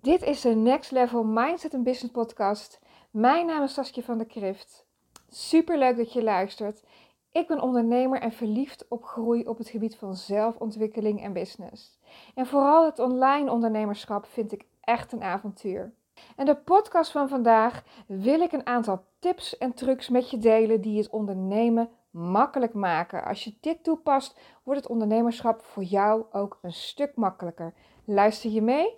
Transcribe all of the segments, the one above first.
Dit is de Next Level Mindset and Business podcast. Mijn naam is Saskia van der Krift. Super leuk dat je luistert. Ik ben ondernemer en verliefd op groei op het gebied van zelfontwikkeling en business. En vooral het online ondernemerschap vind ik echt een avontuur. En de podcast van vandaag wil ik een aantal tips en trucs met je delen die het ondernemen makkelijk maken. Als je dit toepast, wordt het ondernemerschap voor jou ook een stuk makkelijker. Luister je mee?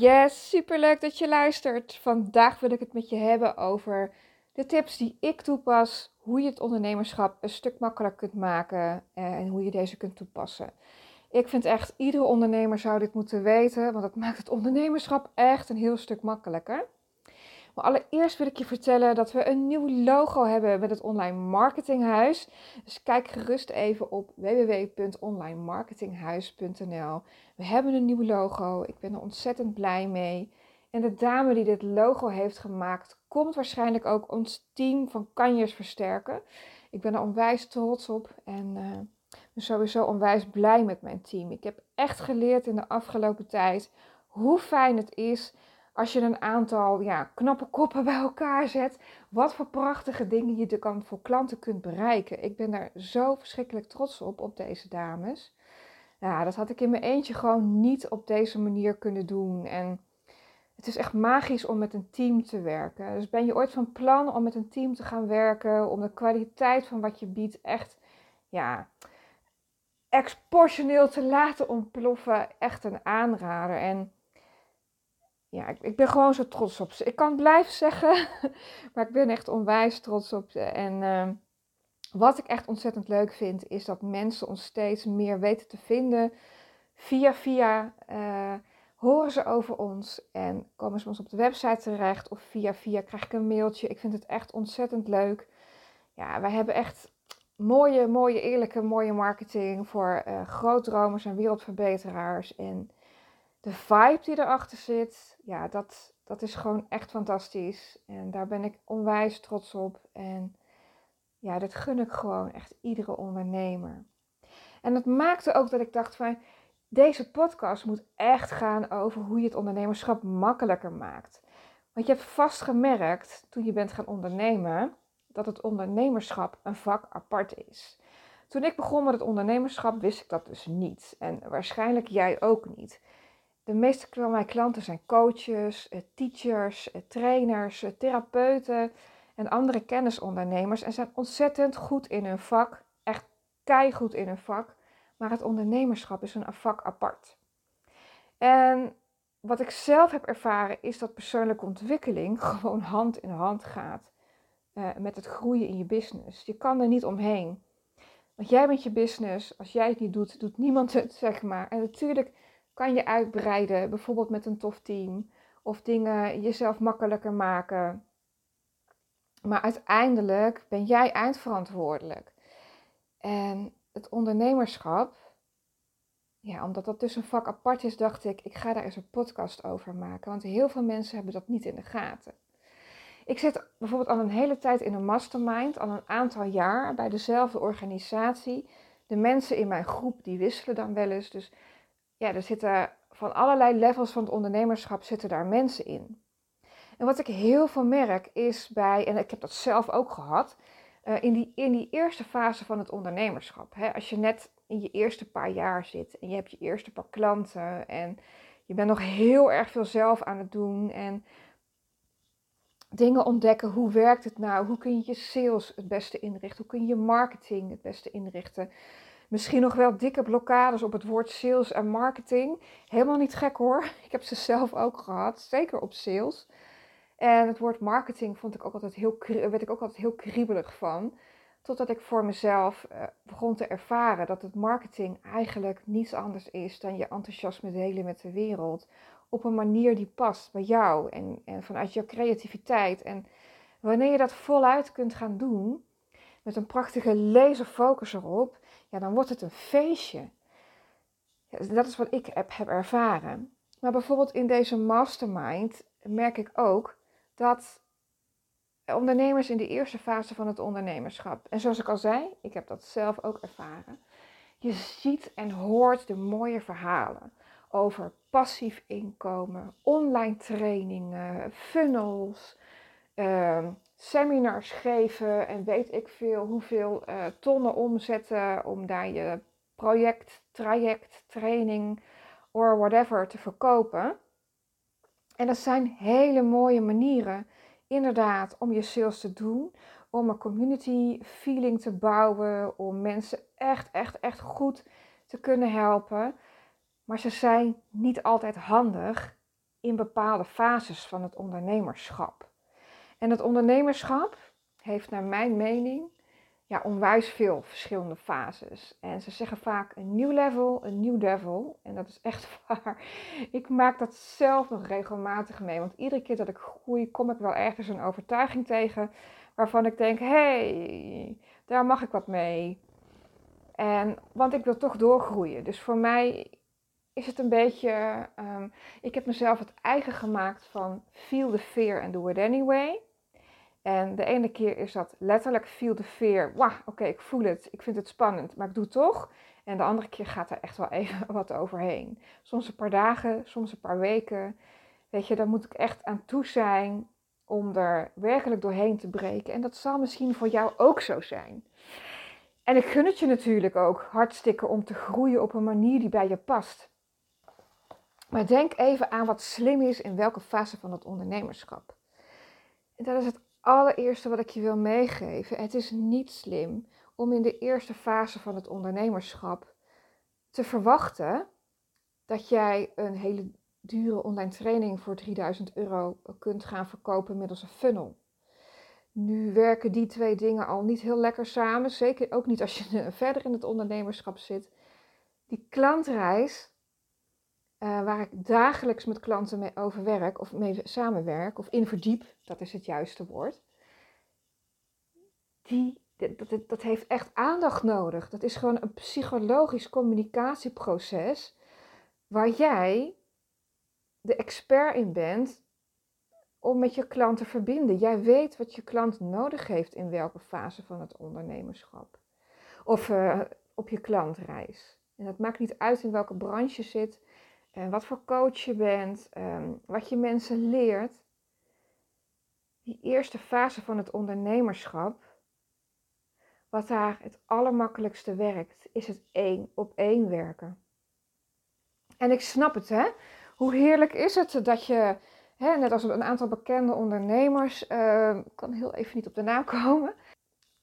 Yes, super leuk dat je luistert. Vandaag wil ik het met je hebben over de tips die ik toepas, hoe je het ondernemerschap een stuk makkelijker kunt maken en hoe je deze kunt toepassen. Ik vind echt, iedere ondernemer zou dit moeten weten, want dat maakt het ondernemerschap echt een heel stuk makkelijker. Allereerst wil ik je vertellen dat we een nieuw logo hebben met het Online Marketinghuis. Dus kijk gerust even op www.onlinemarketinghuis.nl. We hebben een nieuw logo. Ik ben er ontzettend blij mee. En de dame die dit logo heeft gemaakt, komt waarschijnlijk ook ons team van Kanjers versterken. Ik ben er onwijs trots op en uh, ben sowieso onwijs blij met mijn team. Ik heb echt geleerd in de afgelopen tijd hoe fijn het is als je een aantal ja, knappe koppen bij elkaar zet, wat voor prachtige dingen je kan voor klanten kunt bereiken. Ik ben daar zo verschrikkelijk trots op, op deze dames. Ja, dat had ik in mijn eentje gewoon niet op deze manier kunnen doen. En het is echt magisch om met een team te werken. Dus ben je ooit van plan om met een team te gaan werken, om de kwaliteit van wat je biedt echt, ja, exportioneel te laten ontploffen, echt een aanrader. En ja, ik, ben gewoon zo trots op ze. Ik kan blijven zeggen, maar ik ben echt onwijs trots op ze. En ehm, wat ik echt ontzettend leuk vind, is dat mensen ons steeds meer weten te vinden. Via via uh, horen ze over ons en komen ze ons op de website terecht. Of via via krijg ik een mailtje. Ik vind het echt ontzettend leuk. Ja, wij hebben echt mooie, mooie, eerlijke, mooie marketing voor uh, grootdromers en wereldverbeteraars. En de vibe die erachter zit, ja, dat, dat is gewoon echt fantastisch. En daar ben ik onwijs trots op. En ja, dat gun ik gewoon echt iedere ondernemer. En dat maakte ook dat ik dacht van, deze podcast moet echt gaan over hoe je het ondernemerschap makkelijker maakt. Want je hebt vast gemerkt toen je bent gaan ondernemen, dat het ondernemerschap een vak apart is. Toen ik begon met het ondernemerschap wist ik dat dus niet. En waarschijnlijk jij ook niet. De meeste van mijn klanten zijn coaches, eh, teachers, eh, trainers, eh, therapeuten en andere kennisondernemers en zijn ontzettend goed in hun vak, echt keihard in hun vak, maar het ondernemerschap is een vak apart. En wat ik zelf heb ervaren is dat persoonlijke ontwikkeling gewoon hand in hand gaat met het groeien in je business. Je kan er niet omheen. Want jij bent je business, als jij het niet doet, doet niemand het, zeg maar. En natuurlijk kan je uitbreiden, bijvoorbeeld met een tof team of dingen jezelf makkelijker maken. Maar uiteindelijk ben jij eindverantwoordelijk. En het ondernemerschap, ja, omdat dat dus een vak apart is, dacht ik, ik ga daar eens een podcast over maken. Want heel veel mensen hebben dat niet in de gaten. Ik zit bijvoorbeeld al een hele tijd in een mastermind, al een aantal jaar bij dezelfde organisatie. De mensen in mijn groep die wisselen dan wel eens. Dus ja, er zitten van allerlei levels van het ondernemerschap zitten daar mensen in. En wat ik heel veel merk is bij, en ik heb dat zelf ook gehad, uh, in, die, in die eerste fase van het ondernemerschap. Hè, als je net in je eerste paar jaar zit en je hebt je eerste paar klanten en je bent nog heel erg veel zelf aan het doen en dingen ontdekken. Hoe werkt het nou? Hoe kun je je sales het beste inrichten? Hoe kun je je marketing het beste inrichten? Misschien nog wel dikke blokkades op het woord sales en marketing. Helemaal niet gek hoor. Ik heb ze zelf ook gehad, zeker op sales. En het woord marketing vond ik ook altijd heel, werd ik ook altijd heel kriebelig van. Totdat ik voor mezelf uh, begon te ervaren dat het marketing eigenlijk niets anders is dan je enthousiasme delen met de wereld. Op een manier die past bij jou en, en vanuit jouw creativiteit. En wanneer je dat voluit kunt gaan doen, met een prachtige laserfocus erop, ja, dan wordt het een feestje. dat is wat ik heb ervaren. Maar bijvoorbeeld in deze mastermind merk ik ook dat ondernemers in de eerste fase van het ondernemerschap. En zoals ik al zei, ik heb dat zelf ook ervaren. Je ziet en hoort de mooie verhalen over passief inkomen, online trainingen, funnels, uh, seminars geven en weet ik veel hoeveel uh, tonnen omzetten om daar je project, traject, training of whatever te verkopen. En dat zijn hele mooie manieren, inderdaad, om je sales te doen, om een community feeling te bouwen, om mensen echt, echt, echt goed te kunnen helpen. Maar ze zijn niet altijd handig in bepaalde fases van het ondernemerschap. En het ondernemerschap heeft naar mijn mening ja, onwijs veel verschillende fases. En ze zeggen vaak een nieuw level, een nieuw devil. En dat is echt waar. Ik maak dat zelf nog regelmatig mee. Want iedere keer dat ik groei, kom ik wel ergens een overtuiging tegen waarvan ik denk: hé, hey, daar mag ik wat mee. En, want ik wil toch doorgroeien. Dus voor mij is het een beetje. Um, ik heb mezelf het eigen gemaakt van feel the fear and do it anyway. En de ene keer is dat letterlijk feel the fear. Wauw, oké, ik voel het, ik vind het spannend, maar ik doe het toch. En de andere keer gaat er echt wel even wat overheen. Soms een paar dagen, soms een paar weken. Weet je, daar moet ik echt aan toe zijn om er werkelijk doorheen te breken. En dat zal misschien voor jou ook zo zijn. En ik gun het je natuurlijk ook hartstikke om te groeien op een manier die bij je past. Maar denk even aan wat slim is in welke fase van het ondernemerschap. En dat is het allereerste wat ik je wil meegeven. Het is niet slim om in de eerste fase van het ondernemerschap te verwachten dat jij een hele dure online training voor 3000 euro kunt gaan verkopen middels een funnel. Nu werken die twee dingen al niet heel lekker samen, zeker ook niet als je verder in het ondernemerschap zit. Die klantreis, uh, waar ik dagelijks met klanten mee overwerk of mee samenwerk of in verdiep, dat is het juiste woord. Die, dat, dat, heeft echt aandacht nodig. Dat is gewoon een psychologisch communicatieproces waar jij de expert in bent om met je klant te verbinden. Jij weet wat je klant nodig heeft in welke fase van het ondernemerschap. Of uh, op je klantreis. En dat maakt niet uit in welke branche zit, wat voor coach je bent, um, wat je mensen leert. Die eerste fase van het ondernemerschap, wat daar het allermakkelijkste werkt, is het één op één werken. En ik snap het, hè? Hoe heerlijk is het dat je, hè, net als een aantal bekende ondernemers, uh, kan heel even niet op de naam komen,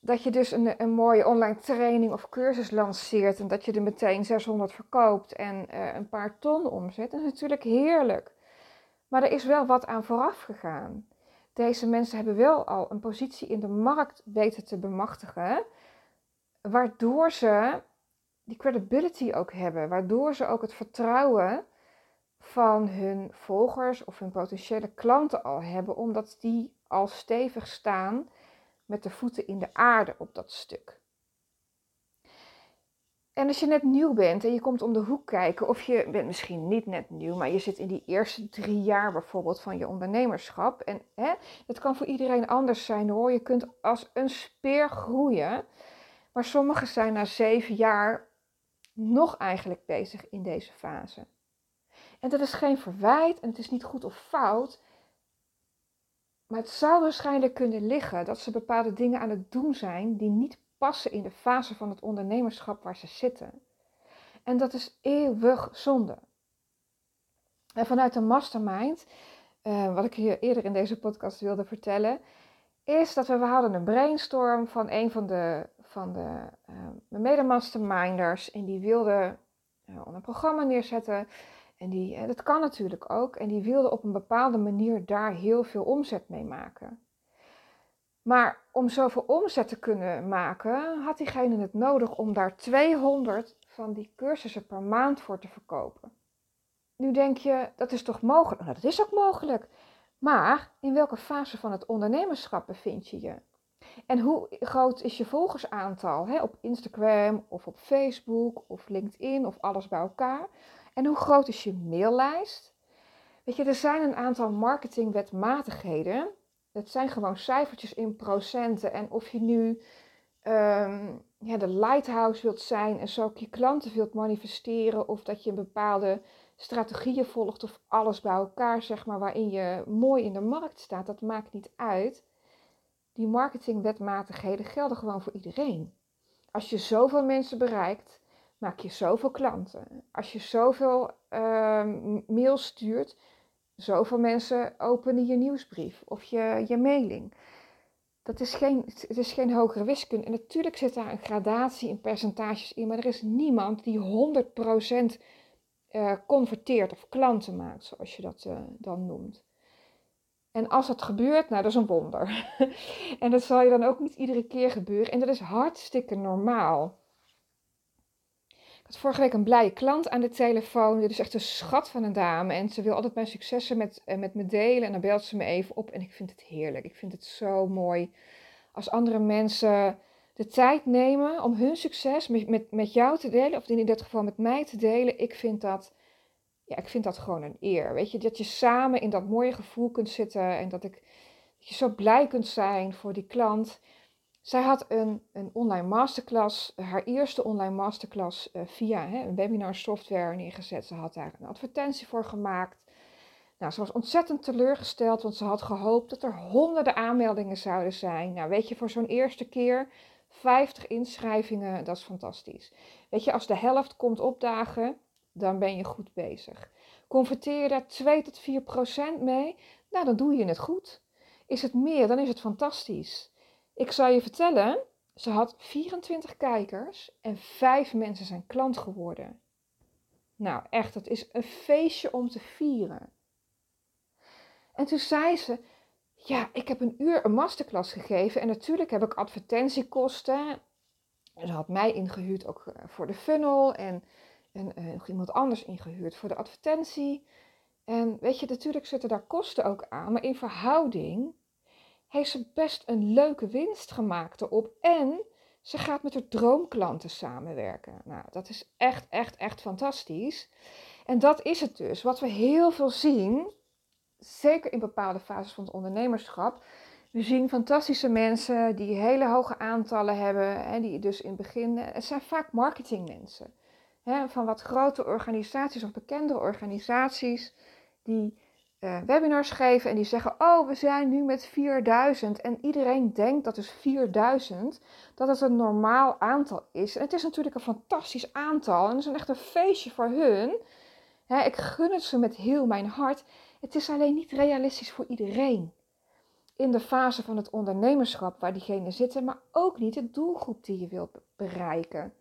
dat je dus een, een mooie online training of cursus lanceert en dat je er meteen 600 verkoopt en uh, een paar ton omzet, dat is natuurlijk heerlijk. Maar er is wel wat aan vooraf gegaan. Deze mensen hebben wel al een positie in de markt weten te bemachtigen, waardoor ze die credibility ook hebben, waardoor ze ook het vertrouwen van hun volgers of hun potentiële klanten al hebben, omdat die al stevig staan met de voeten in de aarde op dat stuk. En als je net nieuw bent en je komt om de hoek kijken, of je bent misschien niet net nieuw, maar je zit in die eerste drie jaar bijvoorbeeld van je ondernemerschap. En hè, dat kan voor iedereen anders zijn hoor. Je kunt als een speer groeien, maar sommigen zijn na zeven jaar nog eigenlijk bezig in deze fase. En dat is geen verwijt en het is niet goed of fout. Maar het zou waarschijnlijk kunnen liggen dat ze bepaalde dingen aan het doen zijn die niet passen in de fase van het ondernemerschap waar ze zitten. En dat is eeuwig zonde. En vanuit de mastermind, uh, wat ik je eerder in deze podcast wilde vertellen, is dat we, we hadden een brainstorm van een van de, van de uh, mede-masterminders en die wilde uh, een programma neerzetten en die, dat kan natuurlijk ook. En die wilde op een bepaalde manier daar heel veel omzet mee maken. Maar om zoveel omzet te kunnen maken, had diegene het nodig om daar 200 van die cursussen per maand voor te verkopen. Nu denk je, dat is toch mogelijk? Nou, dat is ook mogelijk. Maar in welke fase van het ondernemerschap bevind je je? En hoe groot is je volgersaantal hè? op Instagram of op Facebook of LinkedIn of alles bij elkaar? En hoe groot is je maillijst? Weet je, er zijn een aantal marketingwetmatigheden Het zijn gewoon cijfertjes in procenten. En of je nu ehm, ja, de lighthouse wilt zijn en zo ook je klanten wilt manifesteren, of dat je een bepaalde strategieën volgt of alles bij elkaar, zeg maar, waarin je mooi in de markt staat, dat maakt niet uit. Die marketingwetmatigheden gelden gewoon voor iedereen. Als je zoveel mensen bereikt, maak je zoveel klanten. Als je zoveel uh, mails stuurt, zoveel mensen openen je nieuwsbrief of je, je mailing. Dat is geen, het is geen hogere wiskunde. En natuurlijk zit daar een gradatie in percentages in, maar er is niemand die 100% uh, converteert of klanten maakt, zoals je dat uh, dan noemt. En als dat gebeurt, nou, dat is een wonder. en dat zal je dan ook niet iedere keer gebeuren. En dat is hartstikke normaal. Had vorige week een blije klant aan de telefoon. Dit is echt een schat van een dame. En ze wil altijd mijn successen met, uh, met me delen. En dan belt ze me even op. En ik vind het heerlijk. Ik vind het zo mooi. Als andere mensen de tijd nemen om hun succes met, met, met jou te delen, of in dit geval met mij te delen, ik vind dat, ja, ik vind dat gewoon een eer. Weet je, dat je samen in dat mooie gevoel kunt zitten en dat, ik, dat je zo blij kunt zijn voor die klant. Zij had een, een online masterclass, haar eerste online masterclass uh, via hè, een webinar software neergezet. Ze had daar een advertentie voor gemaakt. Nou, ze was ontzettend teleurgesteld, want ze had gehoopt dat er honderden aanmeldingen zouden zijn. Nou, weet je, voor zo'n eerste keer 50 inschrijvingen, dat is fantastisch. Weet je, als de helft komt opdagen, dan ben je goed bezig. Converteer je daar 2 tot 4 procent mee, nou dan doe je het goed. Is het meer, dan is het fantastisch. Ik zal je vertellen, ze had 24 kijkers en 5 mensen zijn klant geworden. Nou echt, het is een feestje om te vieren. En toen zei ze, ja, ik heb een uur een masterclass gegeven en natuurlijk heb ik advertentiekosten. Ze had mij ingehuurd ook eh, voor de funnel en, en uh, nog iemand anders ingehuurd voor de advertentie. En weet je, natuurlijk zitten daar kosten ook aan, maar in verhouding heeft ze best een leuke winst gemaakt erop. En ze gaat met haar droomklanten samenwerken. Nou, dat is echt, echt, echt fantastisch. En dat is het dus. Wat we heel veel zien, zeker in bepaalde fases van het ondernemerschap. We zien fantastische mensen die hele hoge aantallen hebben. Hè, die dus in het begin. Het zijn vaak marketingmensen. Hè, van wat grote organisaties of bekende organisaties. Die uh, webinars geven en die zeggen: Oh, we zijn nu met 4000. En iedereen denkt dat dus 4000 dat het een normaal aantal is. En het is natuurlijk een fantastisch aantal. En het is een echt een feestje voor hun. Hè, ik gun het ze met heel mijn hart. Het is alleen niet realistisch voor iedereen. In de fase van het ondernemerschap waar diegenen zitten, maar ook niet de doelgroep die je wilt bereiken.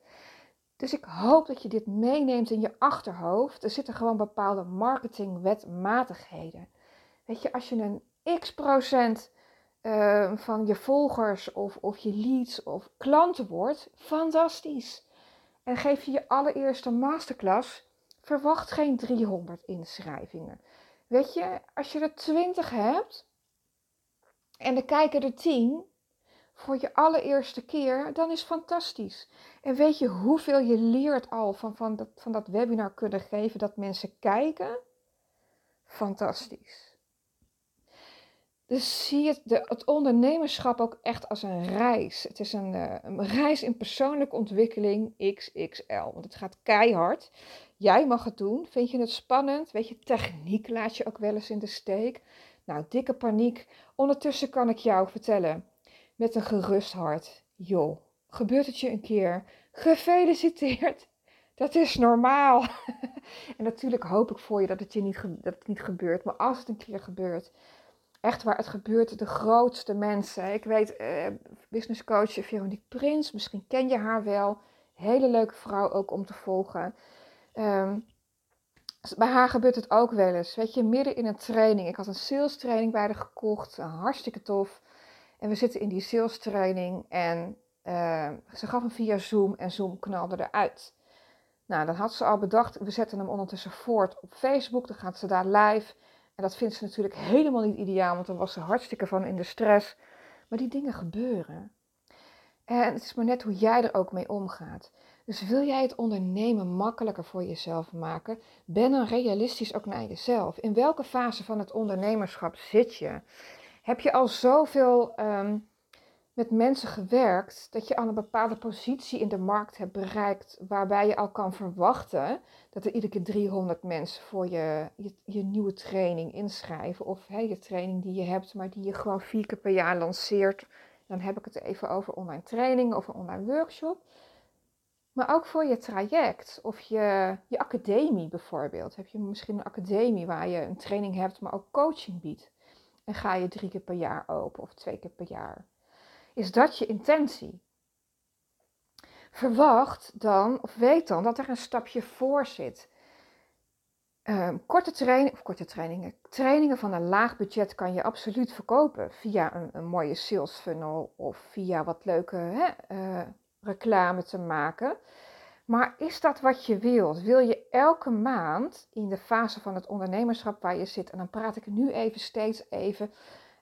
Dus ik hoop dat je dit meeneemt in je achterhoofd. Er zitten gewoon bepaalde marketingwetmatigheden. Weet je, als je een x procent uh, van je volgers of, of je leads of klanten wordt, fantastisch. En geef je je allereerste masterclass, verwacht geen 300 inschrijvingen. Weet je, als je er 20 hebt en er kijken er 10 voor je allereerste keer, dan is fantastisch. En weet je hoeveel je leert al van, van, dat, van dat webinar kunnen geven dat mensen kijken? Fantastisch. Dus zie het, de, het ondernemerschap ook echt als een reis. Het is een, uh, een reis in persoonlijke ontwikkeling XXL. Want het gaat keihard. Jij mag het doen. Vind je het spannend? Weet je, techniek laat je ook wel eens in de steek. Nou, dikke paniek. Ondertussen kan ik jou vertellen, met een gerust hart. Joh, gebeurt het je een keer? Gefeliciteerd! Dat is normaal. en natuurlijk hoop ik voor je dat het, je niet, dat het niet gebeurt. Maar als het een keer gebeurt, echt waar het gebeurt, de grootste mensen. Ik weet, uh, businesscoach Veronique Prins, misschien ken je haar wel. Hele leuke vrouw ook om te volgen. Um, bij haar gebeurt het ook wel eens. Weet je, midden in een training. Ik had een sales training bij haar gekocht. Hartstikke tof. En we zitten in die sales training. En uh, ze gaf hem via Zoom. En Zoom knalde eruit. Nou, dan had ze al bedacht. We zetten hem ondertussen voort op Facebook. Dan gaat ze daar live. En dat vindt ze natuurlijk helemaal niet ideaal. Want dan was ze hartstikke van in de stress. Maar die dingen gebeuren. En het is maar net hoe jij er ook mee omgaat. Dus wil jij het ondernemen makkelijker voor jezelf maken, ben dan realistisch ook naar jezelf. In welke fase van het ondernemerschap zit je? Heb je al zoveel um, met mensen gewerkt dat je al een bepaalde positie in de markt hebt bereikt waarbij je al kan verwachten dat er iedere keer 300 mensen voor je, je, je nieuwe training inschrijven of hey, je training die je hebt, maar die je gewoon vier keer per jaar lanceert. Dan heb ik het even over online training of een online workshop. Maar ook voor je traject of je, je academie bijvoorbeeld. Heb je misschien een academie waar je een training hebt, maar ook coaching biedt. En ga je drie keer per jaar open of twee keer per jaar. Is dat je intentie? Verwacht dan, of weet dan, dat er een stapje voor zit. Um, korte training, of korte trainingen, trainingen van een laag budget kan je absoluut verkopen via een, een mooie sales funnel of via wat leuke hè, uh, reclame te maken. Maar is dat wat je wilt? Wil je elke maand in de fase van het ondernemerschap waar je zit, en dan praat ik nu even steeds even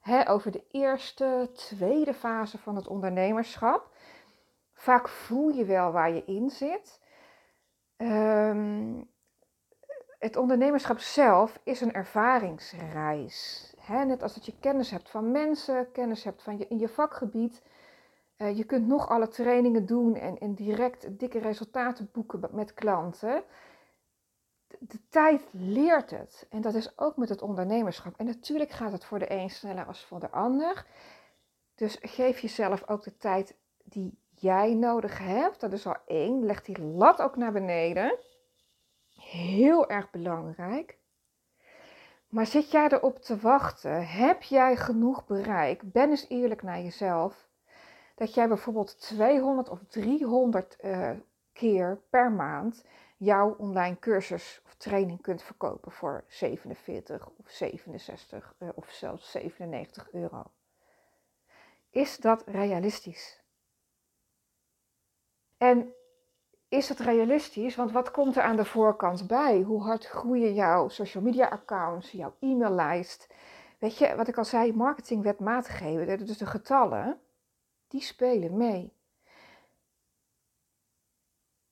hè, over de eerste, tweede fase van het ondernemerschap. Vaak voel je wel waar je in zit. Um, het ondernemerschap zelf is een ervaringsreis. Hè? Net als dat je kennis hebt van mensen, kennis hebt van je, in je vakgebied. Uh, je kunt nog alle trainingen doen en, en direct dikke resultaten boeken met klanten de tijd leert het. En dat is ook met het ondernemerschap. En natuurlijk gaat het voor de een sneller als voor de ander. Dus geef jezelf ook de tijd die jij nodig hebt. Dat is al één. Leg die lat ook naar beneden. Heel erg belangrijk. Maar zit jij erop te wachten? Heb jij genoeg bereik? Ben eens eerlijk naar jezelf. Dat jij bijvoorbeeld 200 of 300 uh, eh, keer per maand jouw online cursus of training kunt verkopen voor 47 of 67 uh, of zelfs 97 euro. Is dat realistisch? En is het realistisch? Want wat komt er aan de voorkant bij? Hoe hard groeien jouw social media accounts, jouw e-maillijst? Weet je, wat ik al zei, marketing wetmatigheden, dus de getallen, die spelen mee.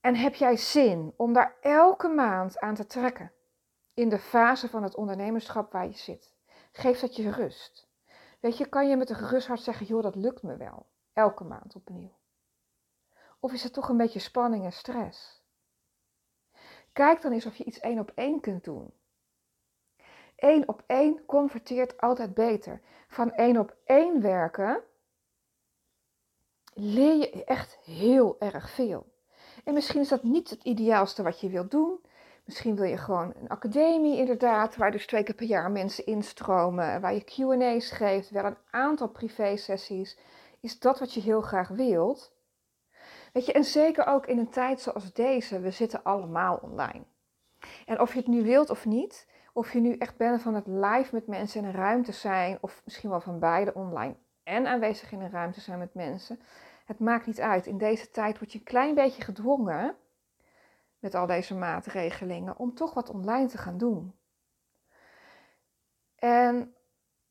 En heb jij zin om daar elke maand aan te trekken in de fase van het ondernemerschap waar je zit? Geef dat je rust. Weet je, kan je met een gerust hart zeggen, joh, dat lukt me wel. Elke maand opnieuw. Of is het toch een beetje spanning en stress? Kijk dan eens of je iets één op één kunt doen. Eén op één converteert altijd beter. Van één op één werken leer je echt heel erg veel. En misschien is dat niet het ideaalste wat je wilt doen. Misschien wil je gewoon een academie inderdaad, waar dus twee keer per jaar mensen instromen, waar je Q&A's geeft, wel een aantal privé-sessies. Is dat wat je heel graag wilt? Weet je, en zeker ook in een tijd zoals deze, we zitten allemaal online. En of je het nu wilt of niet, of je nu echt bent van het live met mensen in een ruimte zijn, of misschien wel van beide online en aanwezig in een ruimte zijn met mensen, het maakt niet uit. In deze tijd word je een klein beetje gedwongen met al deze maatregelingen om toch wat online te gaan doen. En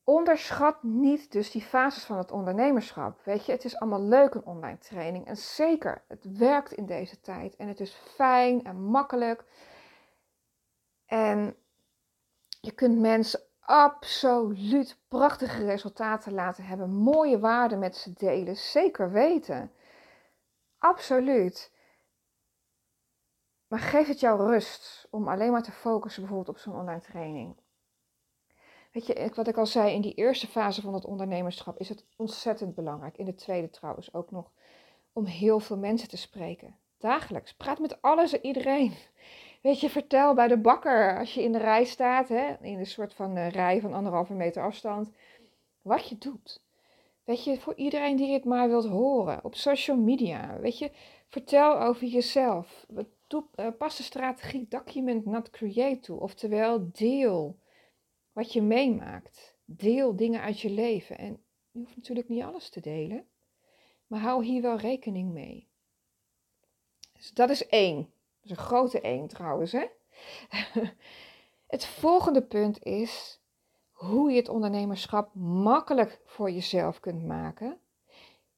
onderschat niet dus die fases van het ondernemerschap. Weet je, het is allemaal leuk een online training. En zeker, het werkt in deze tijd. En het is fijn en makkelijk. En je kunt mensen absoluut prachtige resultaten laten hebben, mooie waarden met ze delen, zeker weten. Absoluut. Maar geef het jou rust om alleen maar te focussen bijvoorbeeld op zo'n online training. Weet je, wat ik al zei, in die eerste fase van het ondernemerschap is het ontzettend belangrijk. In de tweede trouwens ook nog. Om heel veel mensen te spreken. Dagelijks. Praat met alles en iedereen. Weet je, vertel bij de bakker als je in de rij staat, hè, in een soort van uh, rij van anderhalve meter afstand, wat je doet. Weet je, voor iedereen die het maar wilt horen, op social media. Weet je, vertel over jezelf. Doe, uh, pas de strategie document not create toe. Oftewel, deel wat je meemaakt. Deel dingen uit je leven. En je hoeft natuurlijk niet alles te delen, maar hou hier wel rekening mee. Dus dat is één. Dat is een grote één trouwens. Hè? het volgende punt is hoe je het ondernemerschap makkelijk voor jezelf kunt maken,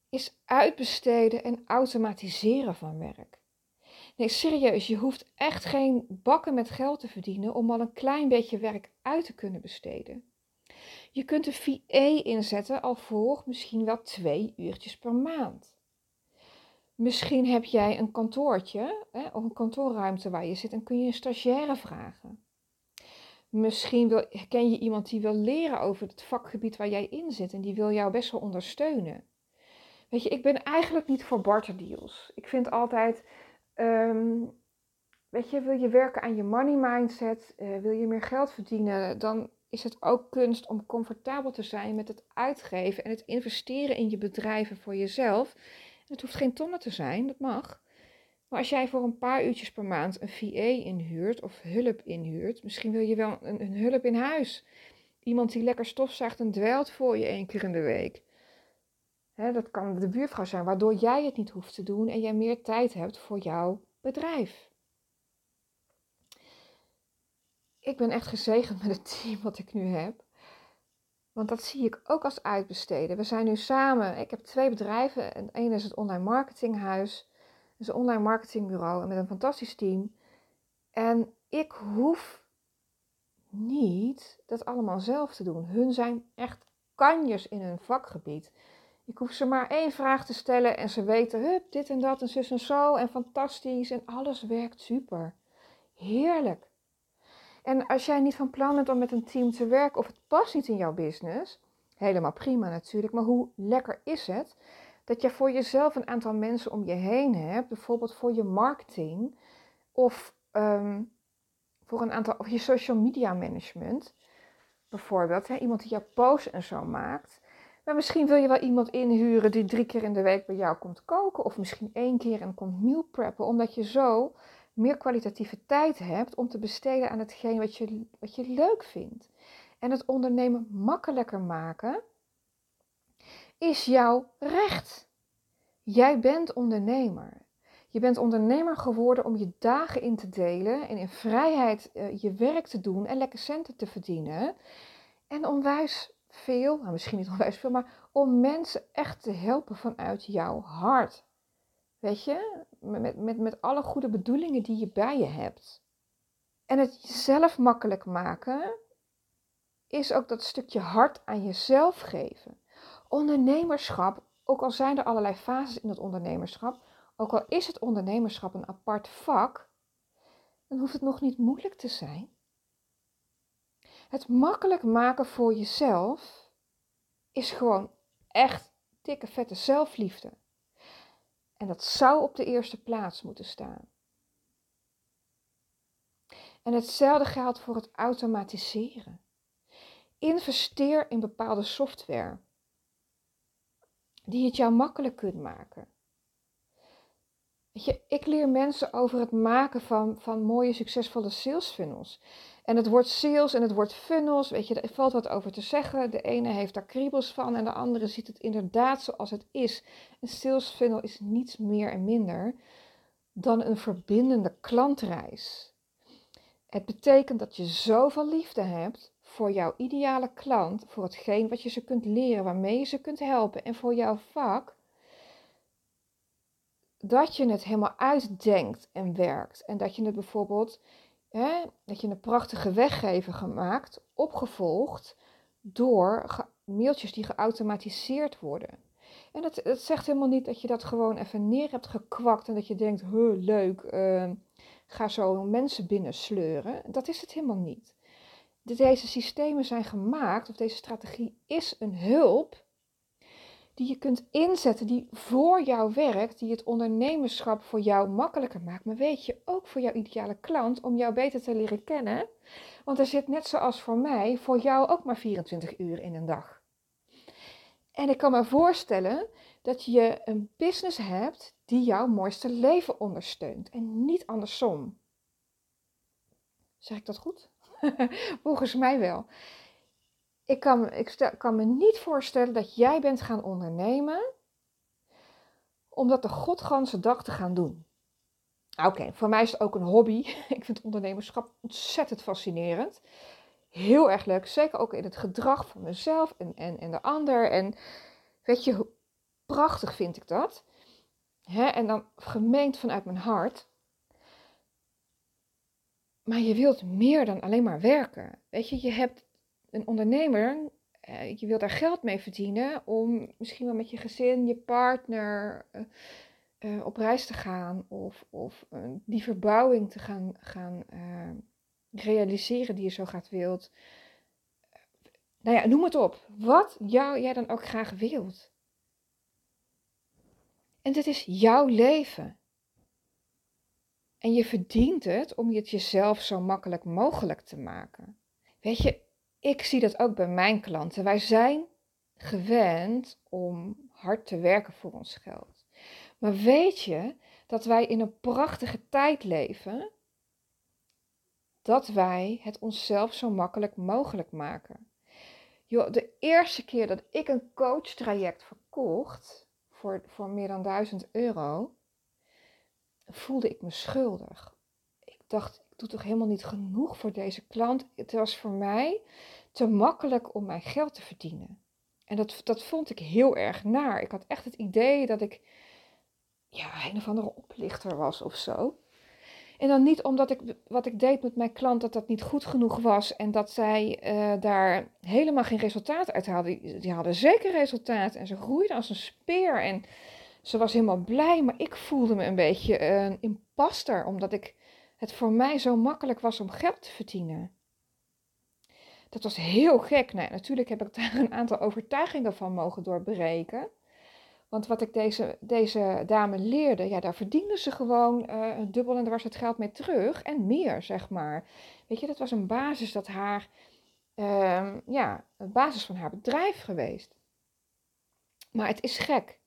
is uitbesteden en automatiseren van werk. Nee, serieus, je hoeft echt geen bakken met geld te verdienen om al een klein beetje werk uit te kunnen besteden. Je kunt een VA inzetten al voor misschien wel twee uurtjes per maand. Misschien heb jij een kantoortje hè, of een kantoorruimte waar je zit en kun je een stagiaire vragen. Misschien wil, ken je iemand die wil leren over het vakgebied waar jij in zit en die wil jou best wel ondersteunen. Weet je, ik ben eigenlijk niet voor barterdeals. Ik vind altijd, ehm, weet je, wil je werken aan je money mindset, uh, wil je meer geld verdienen, dan is het ook kunst om comfortabel te zijn met het uitgeven en het investeren in je bedrijven voor jezelf. Het hoeft geen tonnen te zijn, dat mag. Maar als jij voor een paar uurtjes per maand een VA inhuurt of hulp inhuurt, misschien wil je wel een, hulp in huis. Iemand die lekker stofzuigt en dweilt voor je één keer in de week. dat kan de buurvrouw zijn, waardoor jij het niet hoeft te doen en jij meer tijd hebt voor jouw bedrijf. Ik ben echt gezegend met het team wat ik nu heb. Want dat zie ik ook als uitbesteden. We zijn nu samen, ik heb twee bedrijven. Het ene is het online marketinghuis is een online marketingbureau met een fantastisch team. En ik hoef niet dat allemaal zelf te doen. Hun zijn echt kanjers in hun vakgebied. Ik hoef ze maar één vraag te stellen en ze weten, hup, dit en dat en zus en zo en fantastisch en alles werkt super. Heerlijk. En als jij niet van plan bent om met een team te werken of het past niet in jouw business, helemaal prima natuurlijk, maar hoe lekker is het dat je voor jezelf een aantal mensen om je heen hebt, bijvoorbeeld voor je marketing of ehm, voor een aantal, of je social media management, bijvoorbeeld, hè, iemand die jouw posts en zo maakt. Maar misschien wil je wel iemand inhuren die drie keer in de week bij jou komt koken, of misschien één keer en komt meal preppen, omdat je zo meer kwalitatieve tijd hebt om te besteden aan hetgeen wat je, wat je leuk vindt. En het ondernemen makkelijker maken is jouw recht. Jij bent ondernemer. Je bent ondernemer geworden om je dagen in te delen en in vrijheid uh, je werk te doen en lekker centen te verdienen. En onwijs veel, nou misschien niet onwijs veel, maar om mensen echt te helpen vanuit jouw hart. Weet je, met, met, met alle goede bedoelingen die je bij je hebt. En het jezelf makkelijk maken is ook dat stukje hart aan jezelf geven ondernemerschap, ook al zijn er allerlei fases in het ondernemerschap, ook al is het ondernemerschap een apart vak, dan hoeft het nog niet moeilijk te zijn. Het makkelijk maken voor jezelf is gewoon echt dikke vette zelfliefde. En dat zou op de eerste plaats moeten staan. En hetzelfde geldt voor het automatiseren. Investeer in bepaalde software die het jou makkelijk kunt maken. Weet je, ik leer mensen over het maken van, van mooie, succesvolle sales funnels. En het woord sales en het woord funnels, weet je, er valt wat over te zeggen. De ene heeft daar kriebels van en de andere ziet het inderdaad zoals het is. Een sales funnel is niets meer en minder dan een verbindende klantreis. Het betekent dat je zoveel liefde hebt voor jouw ideale klant, voor hetgeen wat je ze kunt leren, waarmee je ze kunt helpen en voor jouw vak, dat je het helemaal uitdenkt en werkt. En dat je het bijvoorbeeld, dat je een prachtige weggever gemaakt, opgevolgd door mailtjes die geautomatiseerd worden. En dat, zegt helemaal niet dat je dat gewoon even neer hebt gekwakt en dat je denkt, huh, leuk, uh, ga zo mensen binnensleuren. Dat is het helemaal niet deze systemen zijn gemaakt, of deze strategie is een hulp die je kunt inzetten, die voor jou werkt, die het ondernemerschap voor jou makkelijker maakt. Maar weet je, ook voor jouw ideale klant, om jou beter te leren kennen. Want er zit net zoals voor mij, voor jou ook maar 24 uur in een dag. En ik kan me voorstellen dat je een business hebt die jouw mooiste leven ondersteunt en niet andersom. Zeg ik dat goed? Volgens mij wel. Ik kan, ik kan me niet voorstellen dat jij bent gaan ondernemen om dat de godganse dag te gaan doen. Oké, voor mij is het ook een hobby. Ik vind ondernemerschap ontzettend fascinerend. Heel erg leuk, zeker ook in het gedrag van mezelf en, en, en de ander. En weet je, prachtig vind ik dat. en dan gemeend vanuit mijn hart. Maar je wilt meer dan alleen maar werken. Weet je, je hebt een ondernemer, uh, je wilt daar geld mee verdienen om misschien wel met je gezin, je partner uh, op reis te gaan of, of die verbouwing te gaan, gaan realiseren die je zo graag wilt. Nou ja, noem het op. Wat jou, jij dan ook graag wilt. En dit is jouw leven. En je verdient het om het jezelf zo makkelijk mogelijk te maken. Weet je, ik zie dat ook bij mijn klanten. Wij zijn gewend om hard te werken voor ons geld. Maar weet je dat wij in een prachtige tijd leven dat wij het onszelf zo makkelijk mogelijk maken? Yo, de eerste keer dat ik een coachtraject verkocht voor, voor meer dan 1000 euro, voelde ik me schuldig. Ik dacht, doe toch helemaal niet genoeg voor deze klant. Het was voor mij te makkelijk om mijn geld te verdienen. En dat, dat vond ik heel erg naar. Ik had echt het idee dat ik ja, een of andere oplichter was of zo. En dan niet omdat ik wat ik deed met mijn klant, dat dat niet goed genoeg was en dat zij uh, daar helemaal geen resultaat uit hadden. Die hadden zeker resultaat en ze groeiden als een speer en ze was helemaal blij, maar ik voelde me een beetje een imposter, omdat ik het voor mij zo makkelijk was om geld te verdienen. Dat was heel gek. Nee, natuurlijk heb ik daar een aantal overtuigingen van mogen doorbreken. Want wat ik deze, deze dame leerde, ja, daar verdiende ze gewoon uh, dubbel en dwars het geld mee terug en meer, zeg maar. Weet je, dat was een basis dat haar, uh, ja, een basis van haar bedrijf geweest. Maar het is gek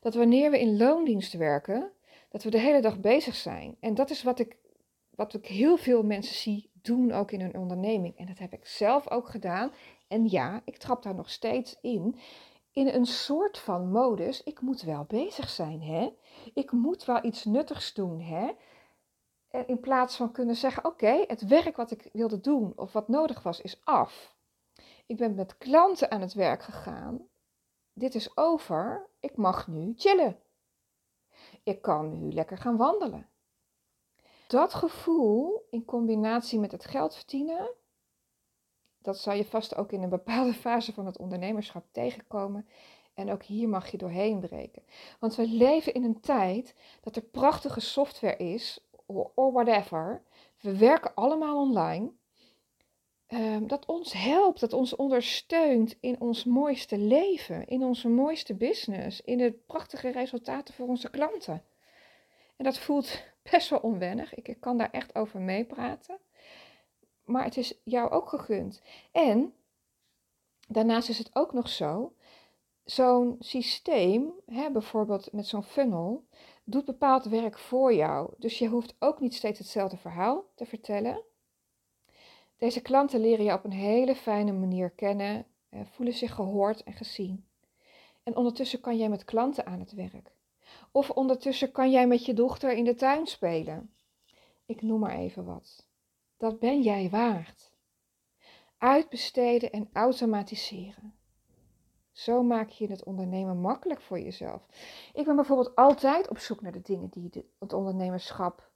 dat wanneer we in loondienst werken, dat we de hele dag bezig zijn. En dat is wat ik, wat ik heel veel mensen zie doen ook in hun onderneming. En dat heb ik zelf ook gedaan. En ja, ik trap daar nog steeds in in een soort van modus, ik moet wel bezig zijn, hè? Ik moet wel iets nuttigs doen, hè? En in plaats van kunnen zeggen, oké, het werk wat ik wilde doen of wat nodig was, is af. Ik ben met klanten aan het werk gegaan. Dit is over. Ik mag nu chillen. Ik kan nu lekker gaan wandelen. Dat gevoel in combinatie met het geld verdienen, dat zal je vast ook in een bepaalde fase van het ondernemerschap tegenkomen. En ook hier mag je doorheen breken. Want we leven in een tijd dat er prachtige software is, or whatever. We werken allemaal online. Um, dat ons helpt, dat ons ondersteunt in ons mooiste leven, in onze mooiste business, in de prachtige resultaten voor onze klanten. En dat voelt best wel onwennig. Ik, kan daar echt over meepraten maar het is jou ook gegund. En daarnaast is het ook nog zo, zo'n systeem, hè, bijvoorbeeld met zo'n funnel, doet bepaald werk voor jou. Dus je hoeft ook niet steeds hetzelfde verhaal te vertellen. Deze klanten leren je op een hele fijne manier kennen, eh, voelen zich gehoord en gezien. En ondertussen kan jij met klanten aan het werk. Of ondertussen kan jij met je dochter in de tuin spelen. Ik noem maar even wat. Dat ben jij waard. Uitbesteden en automatiseren. Zo maak je het ondernemen makkelijk voor jezelf. Ik ben bijvoorbeeld altijd op zoek naar de dingen die het ondernemerschap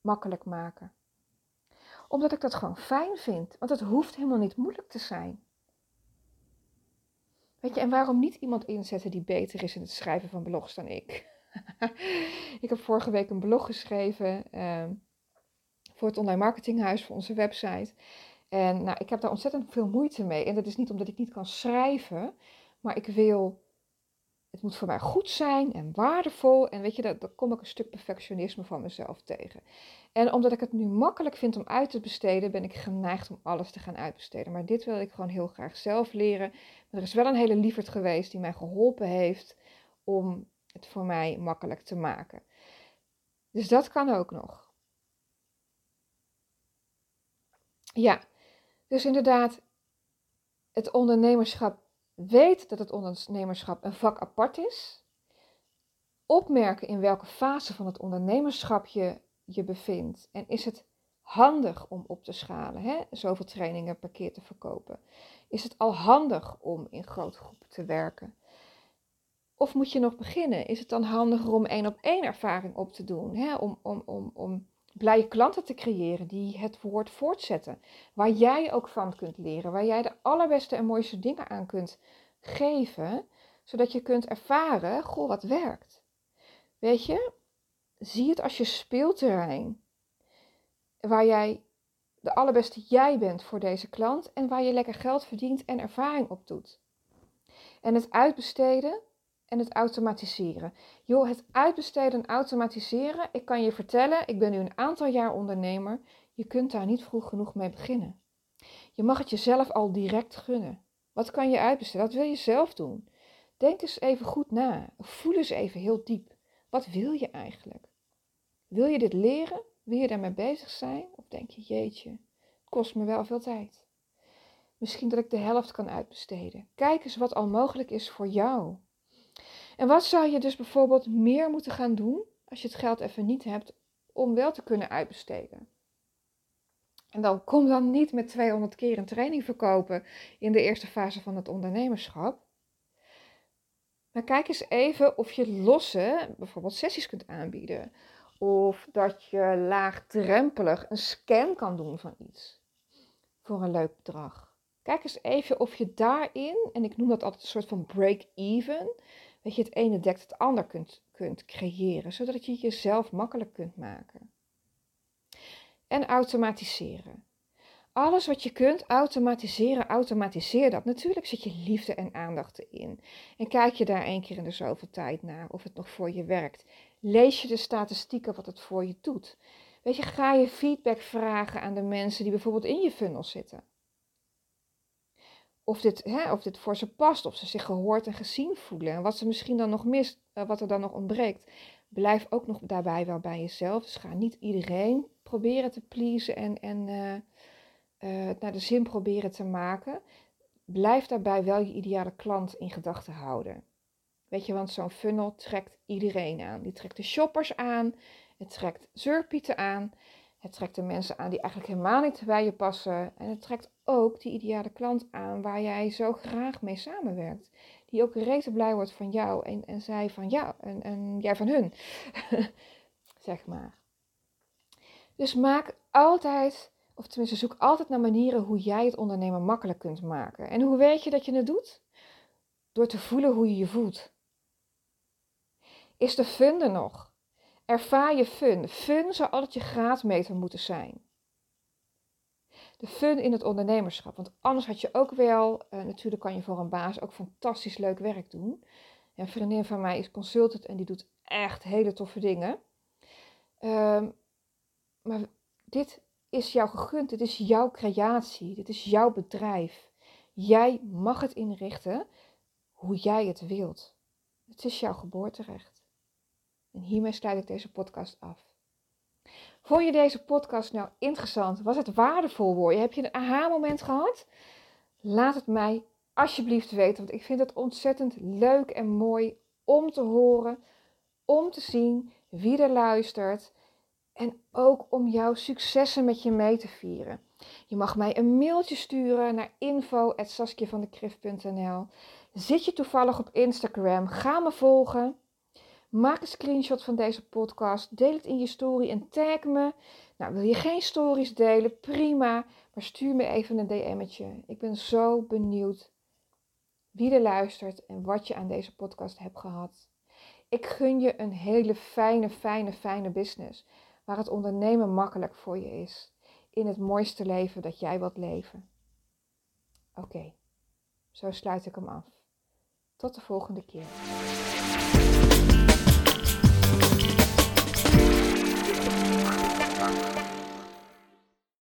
makkelijk maken. Omdat ik dat gewoon fijn vind. Want het hoeft helemaal niet moeilijk te zijn. Weet je, en waarom niet iemand inzetten die beter is in het schrijven van blogs dan ik? ik heb vorige week een blog geschreven. Uh, voor het online marketinghuis, voor onze website. En nou, ik heb daar ontzettend veel moeite mee. En dat is niet omdat ik niet kan schrijven, maar ik wil, het moet voor mij goed zijn en waardevol. En weet je, daar kom ik een stuk perfectionisme van mezelf tegen. En omdat ik het nu makkelijk vind om uit te besteden, ben ik geneigd om alles te gaan uitbesteden. Maar dit wil ik gewoon heel graag zelf leren. Er is wel een hele lieverd geweest die mij geholpen heeft om het voor mij makkelijk te maken. Dus dat kan ook nog. Ja, dus inderdaad, het ondernemerschap weet dat het ondernemerschap een vak apart is. Opmerken in welke fase van het ondernemerschap je je bevindt. En is het handig om op te schalen, hè? zoveel trainingen per keer te verkopen? Is het al handig om in grote groepen te werken? Of moet je nog beginnen? Is het dan handiger om één op één ervaring op te doen? Hè? Om, om, om, om blije klanten te creëren die het woord voortzetten. Waar jij ook van kunt leren, waar jij de allerbeste en mooiste dingen aan kunt geven, zodat je kunt ervaren, goh, wat werkt. Weet je, zie het als je speelterrein, waar jij de allerbeste jij bent voor deze klant en waar je lekker geld verdient en ervaring op doet. En het uitbesteden en het automatiseren. Joh, het uitbesteden en automatiseren, ik kan je vertellen, ik ben nu een aantal jaar ondernemer, je kunt daar niet vroeg genoeg mee beginnen. Je mag het jezelf al direct gunnen. Wat kan je uitbesteden? Wat wil je zelf doen? Denk eens even goed na. Voel eens even heel diep. Wat wil je eigenlijk? Wil je dit leren? Wil je daarmee bezig zijn? Of denk je, jeetje, het kost me wel veel tijd. Misschien dat ik de helft kan uitbesteden. Kijk eens wat al mogelijk is voor jou. En wat zou je dus bijvoorbeeld meer moeten gaan doen als je het geld even niet hebt om wel te kunnen uitbesteden? En dan kom dan niet met 200 keer een training verkopen in de eerste fase van het ondernemerschap. Maar kijk eens even of je losse, bijvoorbeeld sessies kunt aanbieden. Of dat je laagdrempelig een scan kan doen van iets voor een leuk bedrag. Kijk eens even of je daarin, en ik noem dat altijd een soort van break-even, dat je het ene dekt het ander kunt, kunt creëren, zodat je jezelf makkelijk kunt maken. En automatiseren. Alles wat je kunt automatiseren, automatiseer dat. Natuurlijk zit je liefde en aandacht in. En kijk je daar één keer in de zoveel tijd naar of het nog voor je werkt. Lees je de statistieken wat het voor je doet. Weet je, ga je feedback vragen aan de mensen die bijvoorbeeld in je funnel zitten of dit, hè, of dit voor ze past, of ze zich gehoord en gezien voelen. En wat ze misschien dan nog mist, uh, wat er dan nog ontbreekt. Blijf ook nog daarbij wel bij jezelf. Dus ga niet iedereen proberen te pleasen en, en uh, uh, naar de zin proberen te maken. Blijf daarbij wel je ideale klant in gedachten houden. Weet je, want zo'n funnel trekt iedereen aan. Die trekt de shoppers aan, het trekt zeurpieten aan. Het trekt de mensen aan die eigenlijk helemaal niet bij je passen. En het trekt ook die ideale klant aan waar jij zo graag mee samenwerkt. Die ook rete blij wordt van jou en, en zij van jou en, en jij van hun. zeg maar. Dus maak altijd, of tenminste zoek altijd naar manieren hoe jij het ondernemen makkelijk kunt maken. En hoe weet je dat je het doet? Door te voelen hoe je je voelt. Is de fun er nog? Ervaar je fun. Fun zou altijd je graadmeter moeten zijn. De fun in het ondernemerschap. Want anders had je ook wel, uh, natuurlijk kan je voor een baas ook fantastisch leuk werk doen. Een vriendin van mij is consultant en die doet echt hele toffe dingen. Uh, maar dit is jou gegund, dit is jouw creatie, dit is jouw bedrijf. Jij mag het inrichten hoe jij het wilt. Het is jouw geboorterecht. En hiermee sluit ik deze podcast af. Vond je deze podcast nou interessant? Was het waardevol voor je? Heb je een aha-moment gehad? Laat het mij alsjeblieft weten, want ik vind het ontzettend leuk en mooi om te horen, om te zien wie er luistert en ook om jouw successen met je mee te vieren. Je mag mij een mailtje sturen naar info.saskiavandekrift.nl Zit je toevallig op Instagram? Ga me volgen. Maak een screenshot van deze podcast. Deel het in je story en tag me. Nou, wil je geen stories delen? Prima. Maar stuur me even een DM'tje. Ik ben zo benieuwd wie er luistert en wat je aan deze podcast hebt gehad. Ik gun je een hele fijne, fijne, fijne business. Waar het ondernemen makkelijk voor je is. In het mooiste leven dat jij wilt leven. Oké, zo sluit ik hem af. Tot de volgende keer.